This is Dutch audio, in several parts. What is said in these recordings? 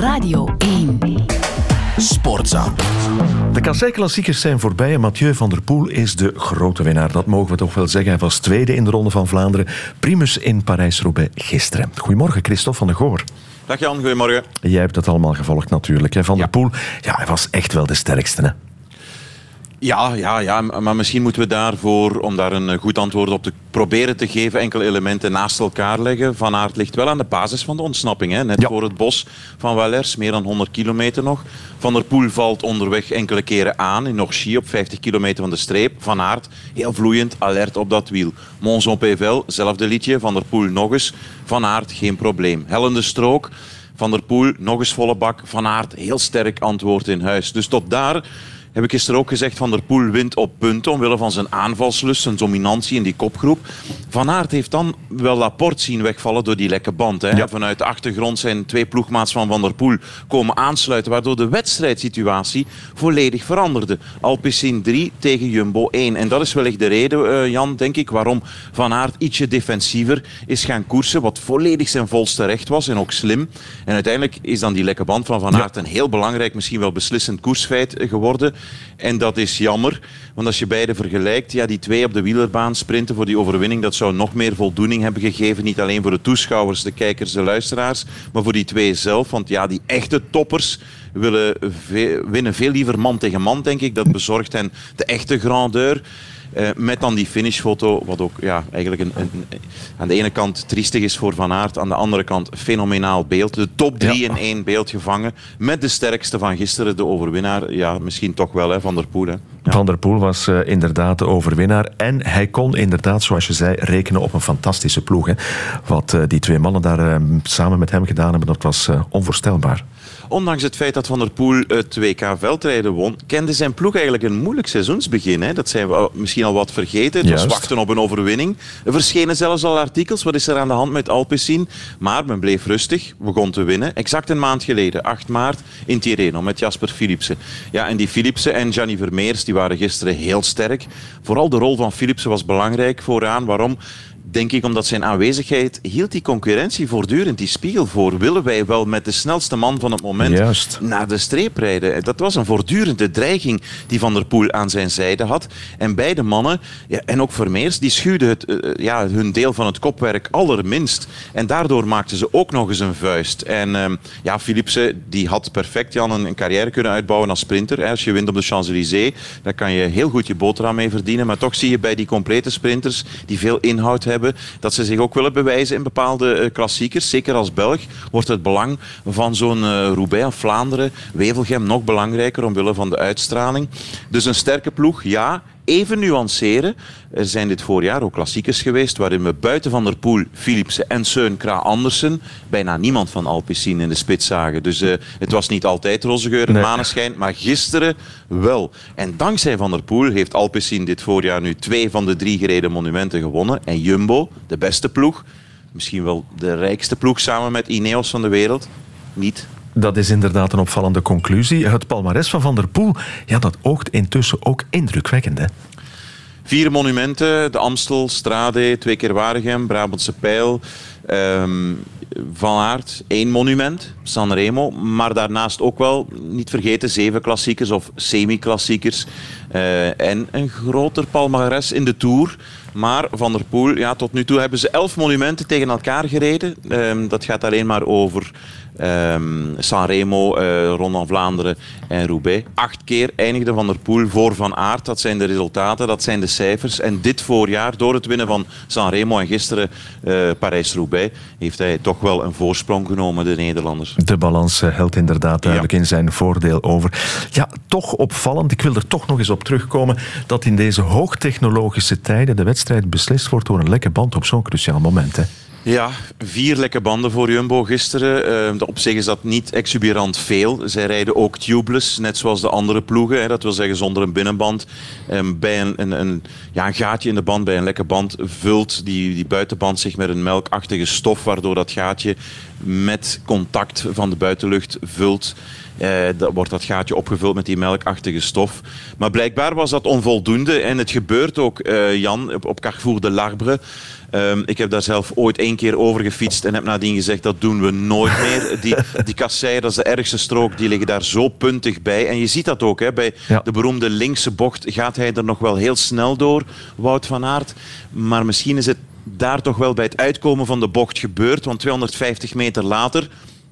Radio 1. Sportza. De kassei-klassiekers zijn voorbij en Mathieu van der Poel is de grote winnaar. Dat mogen we toch wel zeggen. Hij was tweede in de Ronde van Vlaanderen. Primus in Parijs-Roubaix gisteren. Goedemorgen, Christophe van der Goor. Dag Jan, goedemorgen. Jij hebt het allemaal gevolgd natuurlijk. Hè? Van der Poel, ja, hij was echt wel de sterkste. Hè? Ja, ja, ja, maar misschien moeten we daarvoor, om daar een eh, goed antwoord op te proberen te geven, enkele elementen naast elkaar leggen. Van Aert ligt wel aan de basis van de ontsnapping. Hè. Net voor het bos van Wallers, meer dan 100 kilometer nog. Van der Poel valt onderweg enkele keren aan in Norchy op 50 kilometer van de streep. Van Aert heel vloeiend, alert op dat wiel. Monzon PVL, zelfde liedje. Van der Poel nog eens. Van Aert, geen probleem. Hellende strook. Van der Poel, nog eens volle bak. Van Aert, heel sterk antwoord in huis. Dus tot daar heb ik gisteren ook gezegd, Van der Poel wint op punten omwille van zijn aanvalslust, zijn dominantie in die kopgroep. Van Aert heeft dan wel Laporte zien wegvallen door die lekke band. Hè. Vanuit de achtergrond zijn twee ploegmaats van Van der Poel komen aansluiten, waardoor de wedstrijdsituatie volledig veranderde. Alpecin 3 tegen Jumbo 1. En dat is wellicht de reden, uh, Jan, denk ik, waarom Van Aert ietsje defensiever is gaan koersen, wat volledig zijn volste recht was en ook slim. En uiteindelijk is dan die lekke band van Van Aert een heel belangrijk, misschien wel beslissend koersfeit geworden. En dat is jammer, want als je beide vergelijkt, ja, die twee op de wielerbaan sprinten voor die overwinning, dat zou nog meer voldoening hebben gegeven. Niet alleen voor de toeschouwers, de kijkers, de luisteraars, maar voor die twee zelf. Want ja, die echte toppers willen winnen veel liever man tegen man, denk ik. Dat bezorgt hen de echte grandeur. Uh, met dan die finishfoto, wat ook ja, eigenlijk een, een, aan de ene kant triestig is voor Van Aert, aan de andere kant fenomenaal beeld. De top drie in één beeld gevangen, met de sterkste van gisteren, de overwinnaar. Ja, misschien toch wel, hè, Van der Poel. Hè. Ja. Van der Poel was uh, inderdaad de overwinnaar. En hij kon inderdaad, zoals je zei, rekenen op een fantastische ploeg. Hè. Wat uh, die twee mannen daar samen met hem gedaan hebben, dat was onvoorstelbaar. Ondanks het feit dat Van der Poel het WK veldrijden won, kende zijn ploeg eigenlijk een moeilijk seizoensbegin. Hè. Dat zijn we misschien al wat vergeten. Het was wachten op een overwinning. Er verschenen zelfs al artikels. Wat is er aan de hand met Alpecin? Maar men bleef rustig, begon te winnen. Exact een maand geleden, 8 maart, in Tirreno met Jasper Philipsen. Ja, en die Philipsen en Gianni Vermeers die waren gisteren heel sterk. Vooral de rol van Philipsen was belangrijk vooraan. Waarom? Denk ik, omdat zijn aanwezigheid hield die concurrentie voortdurend die spiegel voor. Willen wij wel met de snelste man van het moment naar de streep rijden? Dat was een voortdurende dreiging die Van der Poel aan zijn zijde had. En beide mannen, ja, en ook Vermeers, die schuwden het, uh, ja, hun deel van het kopwerk allerminst. En daardoor maakten ze ook nog eens een vuist. En uh, ja, Philipsen, die had perfect Jan, een, een, carrière kunnen uitbouwen als sprinter. Als je wint op de Champs-Élysées, daar kan je heel goed je boterham mee verdienen. Maar toch zie je bij die complete sprinters, die veel inhoud hebben, dat ze zich ook willen bewijzen in bepaalde eh, klassiekers. Zeker als Belg wordt het belang van zo'n uh, Roubaix of Vlaanderen, Wevelgem nog belangrijker omwille van de uitstraling. Dus een sterke ploeg, ja even nuanceren. Er zijn dit voorjaar ook klassiekers geweest waarin we buiten Van der Poel, Philipsen en Seun Kra Andersen bijna niemand van Alpecin in de spits zagen. Dus uh, het was niet altijd roze geur en nee. maneschijn, maar gisteren wel. En dankzij Van der Poel heeft Alpecin dit voorjaar nu twee van de drie gereden monumenten gewonnen. En Jumbo, de beste ploeg, misschien wel de rijkste ploeg samen met Ineos van de wereld, niet. Dat is inderdaad een opvallende conclusie. Het palmares van Van der Poel, ja, dat oogt intussen ook indrukwekkend. Vier monumenten, de Amstel, Strade, twee keer Waregem, Brabantse Pijl, um, Van Aert, één monument, Sanremo. Maar daarnaast ook wel, niet vergeten, zeven klassiekers of semi-klassiekers. Uh, en een groter palmares in de Tour. Maar Van der Poel, ja, tot nu toe hebben ze elf monumenten tegen elkaar gereden. Um, dat gaat alleen maar over um, Sanremo, uh, Ronde van Vlaanderen en Roubaix. Acht keer eindigde Van der Poel voor Van Aert. Dat zijn de resultaten, dat zijn de cijfers. En dit voorjaar, door het winnen van Sanremo en gisteren uh, Parijs-Roubaix, heeft hij toch wel een voorsprong genomen, de Nederlanders. De balans uh, helt inderdaad duidelijk ja. in zijn voordeel over. Ja, toch opvallend, ik wil er toch nog eens op terugkomen, dat in deze hoogtechnologische tijden de wedstrijd beslist wordt door een lekke band op zo'n cruciaal moment. Hè? Ja, vier lekke banden voor Jumbo gisteren. Uh, op zich is dat niet exuberant veel. Zij rijden ook tubeless, net zoals de andere ploegen. Hè. Dat wil zeggen zonder een binnenband. Um, bij een, een, ja, gaatje in de band, bij een lekke band, vult die, die buitenband zich met een melkachtige stof, waardoor dat gaatje met contact van de buitenlucht vult. Uh, dan wordt dat gaatje opgevuld met die melkachtige stof. Maar blijkbaar was dat onvoldoende. En het gebeurt ook, uh, Jan, op, op Carrefour de Larbre. Ehm, ik heb daar zelf ooit één keer over gefietst en heb nadien gezegd dat doen we nooit meer. Die, die kasseien, dat is de ergste strook, die liggen daar zo puntig bij. En je ziet dat ook, hè, bij de beroemde linkse bocht gaat hij er nog wel heel snel door, Wout van Aert. Maar misschien is het daar toch wel bij het uitkomen van de bocht gebeurd, want 250 meter later,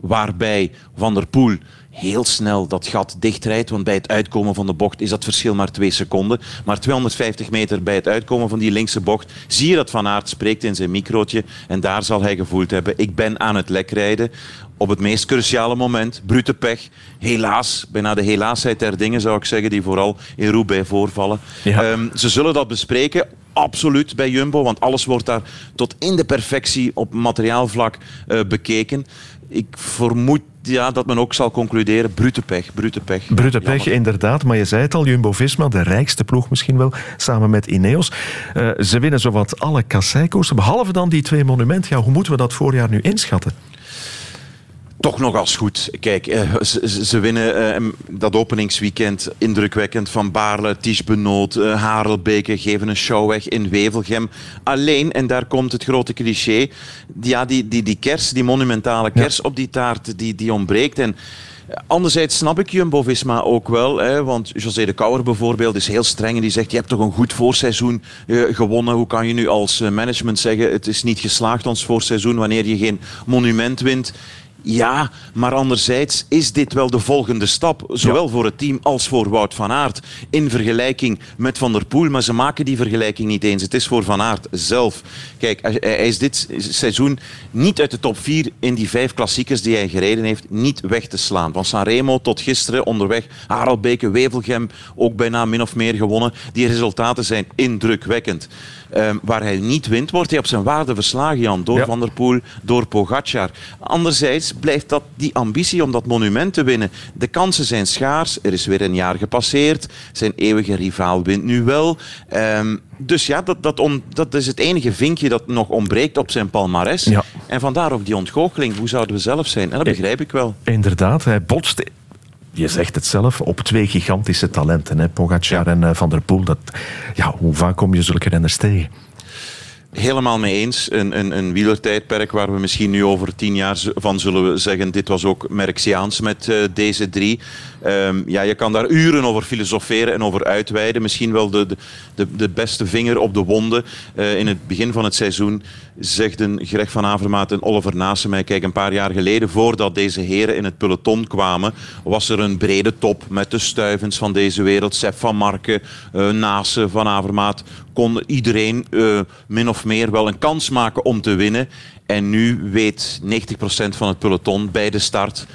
waarbij Van der Poel heel snel dat gat dichtrijdt. Want bij het uitkomen van de bocht is dat verschil maar twee seconden. Maar 250 meter bij het uitkomen van die linkse bocht zie je dat Van Aert spreekt in zijn microotje. En daar zal hij gevoeld hebben, ik ben aan het lek rijden. Op het meest cruciale moment, brute pech. Helaas, bijna de helaasheid der dingen zou ik zeggen, die vooral in Roubaix voorvallen. Ehm, ze zullen dat bespreken absoluut bij Jumbo, want alles wordt daar tot in de perfectie op materiaalvlak uh, bekeken. Ik vermoed ja, dat men ook zal concluderen, brute pech, brute pech. Brute pech, inderdaad. Maar je zei het al, Jumbo-Visma, de rijkste ploeg misschien wel, samen met Ineos. Uh, ze winnen zowat alle kasseikoersen, behalve dan die twee monumenten. Ja, hoe moeten we dat voorjaar nu inschatten? Toch nog als goed. Kijk, eh, ze, winnen eh, dat openingsweekend indrukwekkend van Baarle, Ties Benoot, uh, Harelbeke geven een show weg in Wevelgem. Alleen, en daar komt het grote cliché, ja, die, die, die kers, die monumentale kers op die taart, die, die ontbreekt. En Anderzijds snap ik Jumbo-Visma ook wel, hè, want José de Kouwer bijvoorbeeld is heel streng en die zegt je hebt toch een goed voorseizoen gewonnen. Hoe kan je nu als management zeggen het is niet geslaagd ons voorseizoen wanneer je geen monument wint? Ja, maar anderzijds is dit wel de volgende stap, zowel voor het team als voor Wout van Aert, in vergelijking met Van der Poel. Maar ze maken die vergelijking niet eens. Het is voor Van Aert zelf. Kijk, hij is dit seizoen niet uit de top 4 in die vijf klassiekers die hij gereden heeft, niet weg te slaan. Van Sanremo tot gisteren onderweg, Harelbeke, Wevelgem, ook bijna min of meer gewonnen. Die resultaten zijn indrukwekkend. Um, waar hij niet wint, wordt hij op zijn waarde verslagen, Jan. Door Van der Poel, door Pogacar. Anderzijds blijft dat die ambitie om dat monument te winnen. De kansen zijn schaars. Er is weer een jaar gepasseerd. Zijn eeuwige rivaal wint nu wel. Um, dus ja, dat, dat, on, dat is het enige vinkje dat nog ontbreekt op zijn palmares. Ja. En vandaar ook die ontgoocheling. Hoe zouden we zelf zijn? En dat begrijp ik wel. Inderdaad, hij botst je zegt het zelf, op twee gigantische talenten. Hè? Pogacar en uh, Van der Poel. Dat, ja, hoe vaak kom je zulke renners tegen? Helemaal mee eens. Een, een, een wielertijdperk waar we misschien nu over tien jaar van zullen zeggen... dit was ook Merxiaans met uh, deze drie. Um, ja, je kan daar uren over filosoferen en over uitweiden. Misschien wel de, de, de beste vinger op de wonden. Uh, in het begin van het seizoen zegden Greg van Avermaat en Oliver Nase mij... Kijk, een paar jaar geleden, voordat deze heren in het peloton kwamen... was er een brede top met de stuivens van deze wereld. Sef van Marken, uh, Nase, Van Avermaat. Kon iedereen uh, min of meer wel een kans maken om te winnen. En nu weet 90% van het peloton bij de start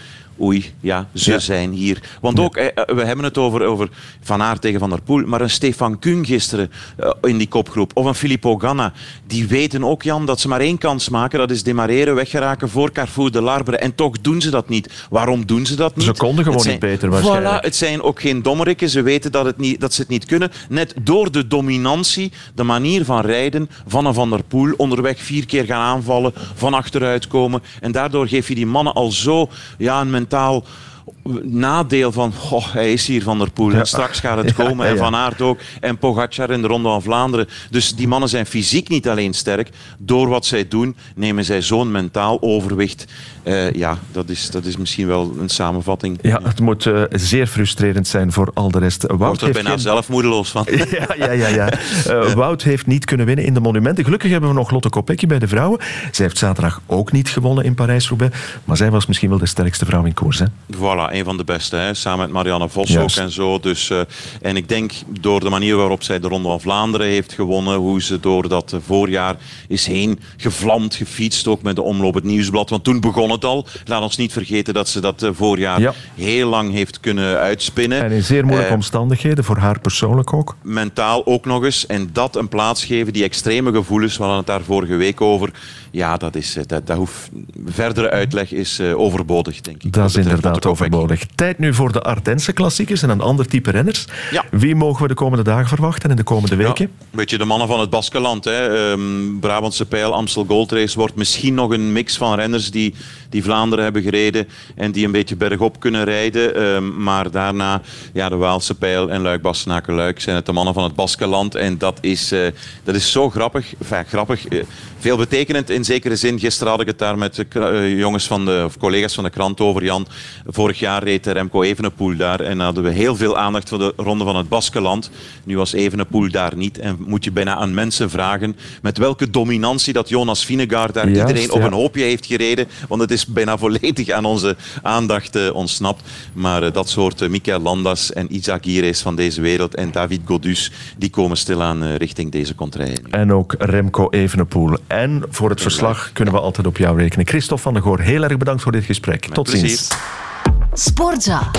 oei, ja, ze zijn hier. Want ook, eh, we hebben het over, over Van Aert tegen Van der Poel, maar een Stefan Kuhn gisteren uh, in die kopgroep, of een Filippo Ganna, die weten ook, Jan, dat ze maar één kans maken, dat is demareren, weggeraken voor Carrefour de Larbre. En toch doen ze dat niet. Waarom doen ze dat niet? Ze konden gewoon niet beter waarschijnlijk. Voilà, het zijn ook geen dommerikken, ze weten dat, het niet, dat ze het niet kunnen. Net door de dominantie, de manier van rijden van een Van der Poel, onderweg vier keer gaan aanvallen, van achteruit komen. En daardoor geef je die mannen al zo ja, een mentaal nadeel van oh, hij is hier Van der Poel en straks gaat het komen en Van Aert ook en Pogacar in de Ronde van Vlaanderen. Dus die mannen zijn fysiek niet alleen sterk. Door wat zij doen nemen zij zo'n mentaal overwicht. Uh, ja, dat is, dat is misschien wel een samenvatting. Ja, het moet uh, zeer frustrerend zijn voor al de rest. Wout Wordt er bijna geen... zelf moedeloos van. ja, ja, ja. ja. Uh, Wout heeft niet kunnen winnen in de monumenten. Gelukkig hebben we nog Lotte Kopecky bij de vrouwen. Zij heeft zaterdag ook niet gewonnen in Parijs-Roubaix. Maar zij was misschien wel de sterkste vrouw in koers. Hè? Voilà, een van de beste. Hè? Samen met Marianne Vos ook en zo. Dus, uh, en ik denk door de manier waarop zij de Ronde van Vlaanderen heeft gewonnen, hoe ze door dat voorjaar is heen gevlamd, gefietst, ook met de omloop het nieuwsblad. Want toen begon het al. Laat ons niet vergeten dat ze dat voorjaar heel lang heeft kunnen uitspinnen. En in zeer moeilijke uh, omstandigheden, voor haar persoonlijk ook. Mentaal ook nog eens. En dat een plaats geven, die extreme gevoelens, we hadden het daar vorige week over. Ja, dat is, dat, dat hoeft, verdere uitleg is uh, overbodig, denk ik. Dat is inderdaad overbodig. Nodig. Tijd nu voor de Ardense klassiekers en een ander type renners. Ja. Wie mogen we de komende dagen verwachten en de komende weken? Ja, een beetje de mannen van het Baskeland. Hè. Um, Brabantse Pijl, Amstel Gold Race wordt misschien nog een mix van renners die, die Vlaanderen hebben gereden en die een beetje bergop kunnen rijden. Um, maar daarna, ja, de Waalse Pijl en Luik Bastenaken Luik zijn het de mannen van het Baskeland. En dat is, uh, dat is zo grappig. Enfin, grappig. Uh, veel betekenend in zekere zin. Gisteren had ik het daar met de uh, jongens van de, of collega's van de krant over. Jan, vorig jaar reed Remco Evenepoel daar en hadden we heel veel aandacht voor de ronde van het Baskeland. Nu was Evenepoel daar niet en moet je bijna aan mensen vragen met welke dominantie dat Jonas Vinegaard daar Juist, iedereen op ja. een hoopje heeft gereden. Want het is bijna volledig aan onze aandacht uh, ontsnapt. Maar uh, dat soort uh, Landas en Isaac Gires van deze wereld en David Godus, die komen stilaan richting deze contraille. En ook Remco Evenepoel. En voor het verslag kunnen we altijd op jou rekenen. Christophe van der Goor, heel erg bedankt voor dit gesprek. Met Tot plezier. Ziens. Sportza.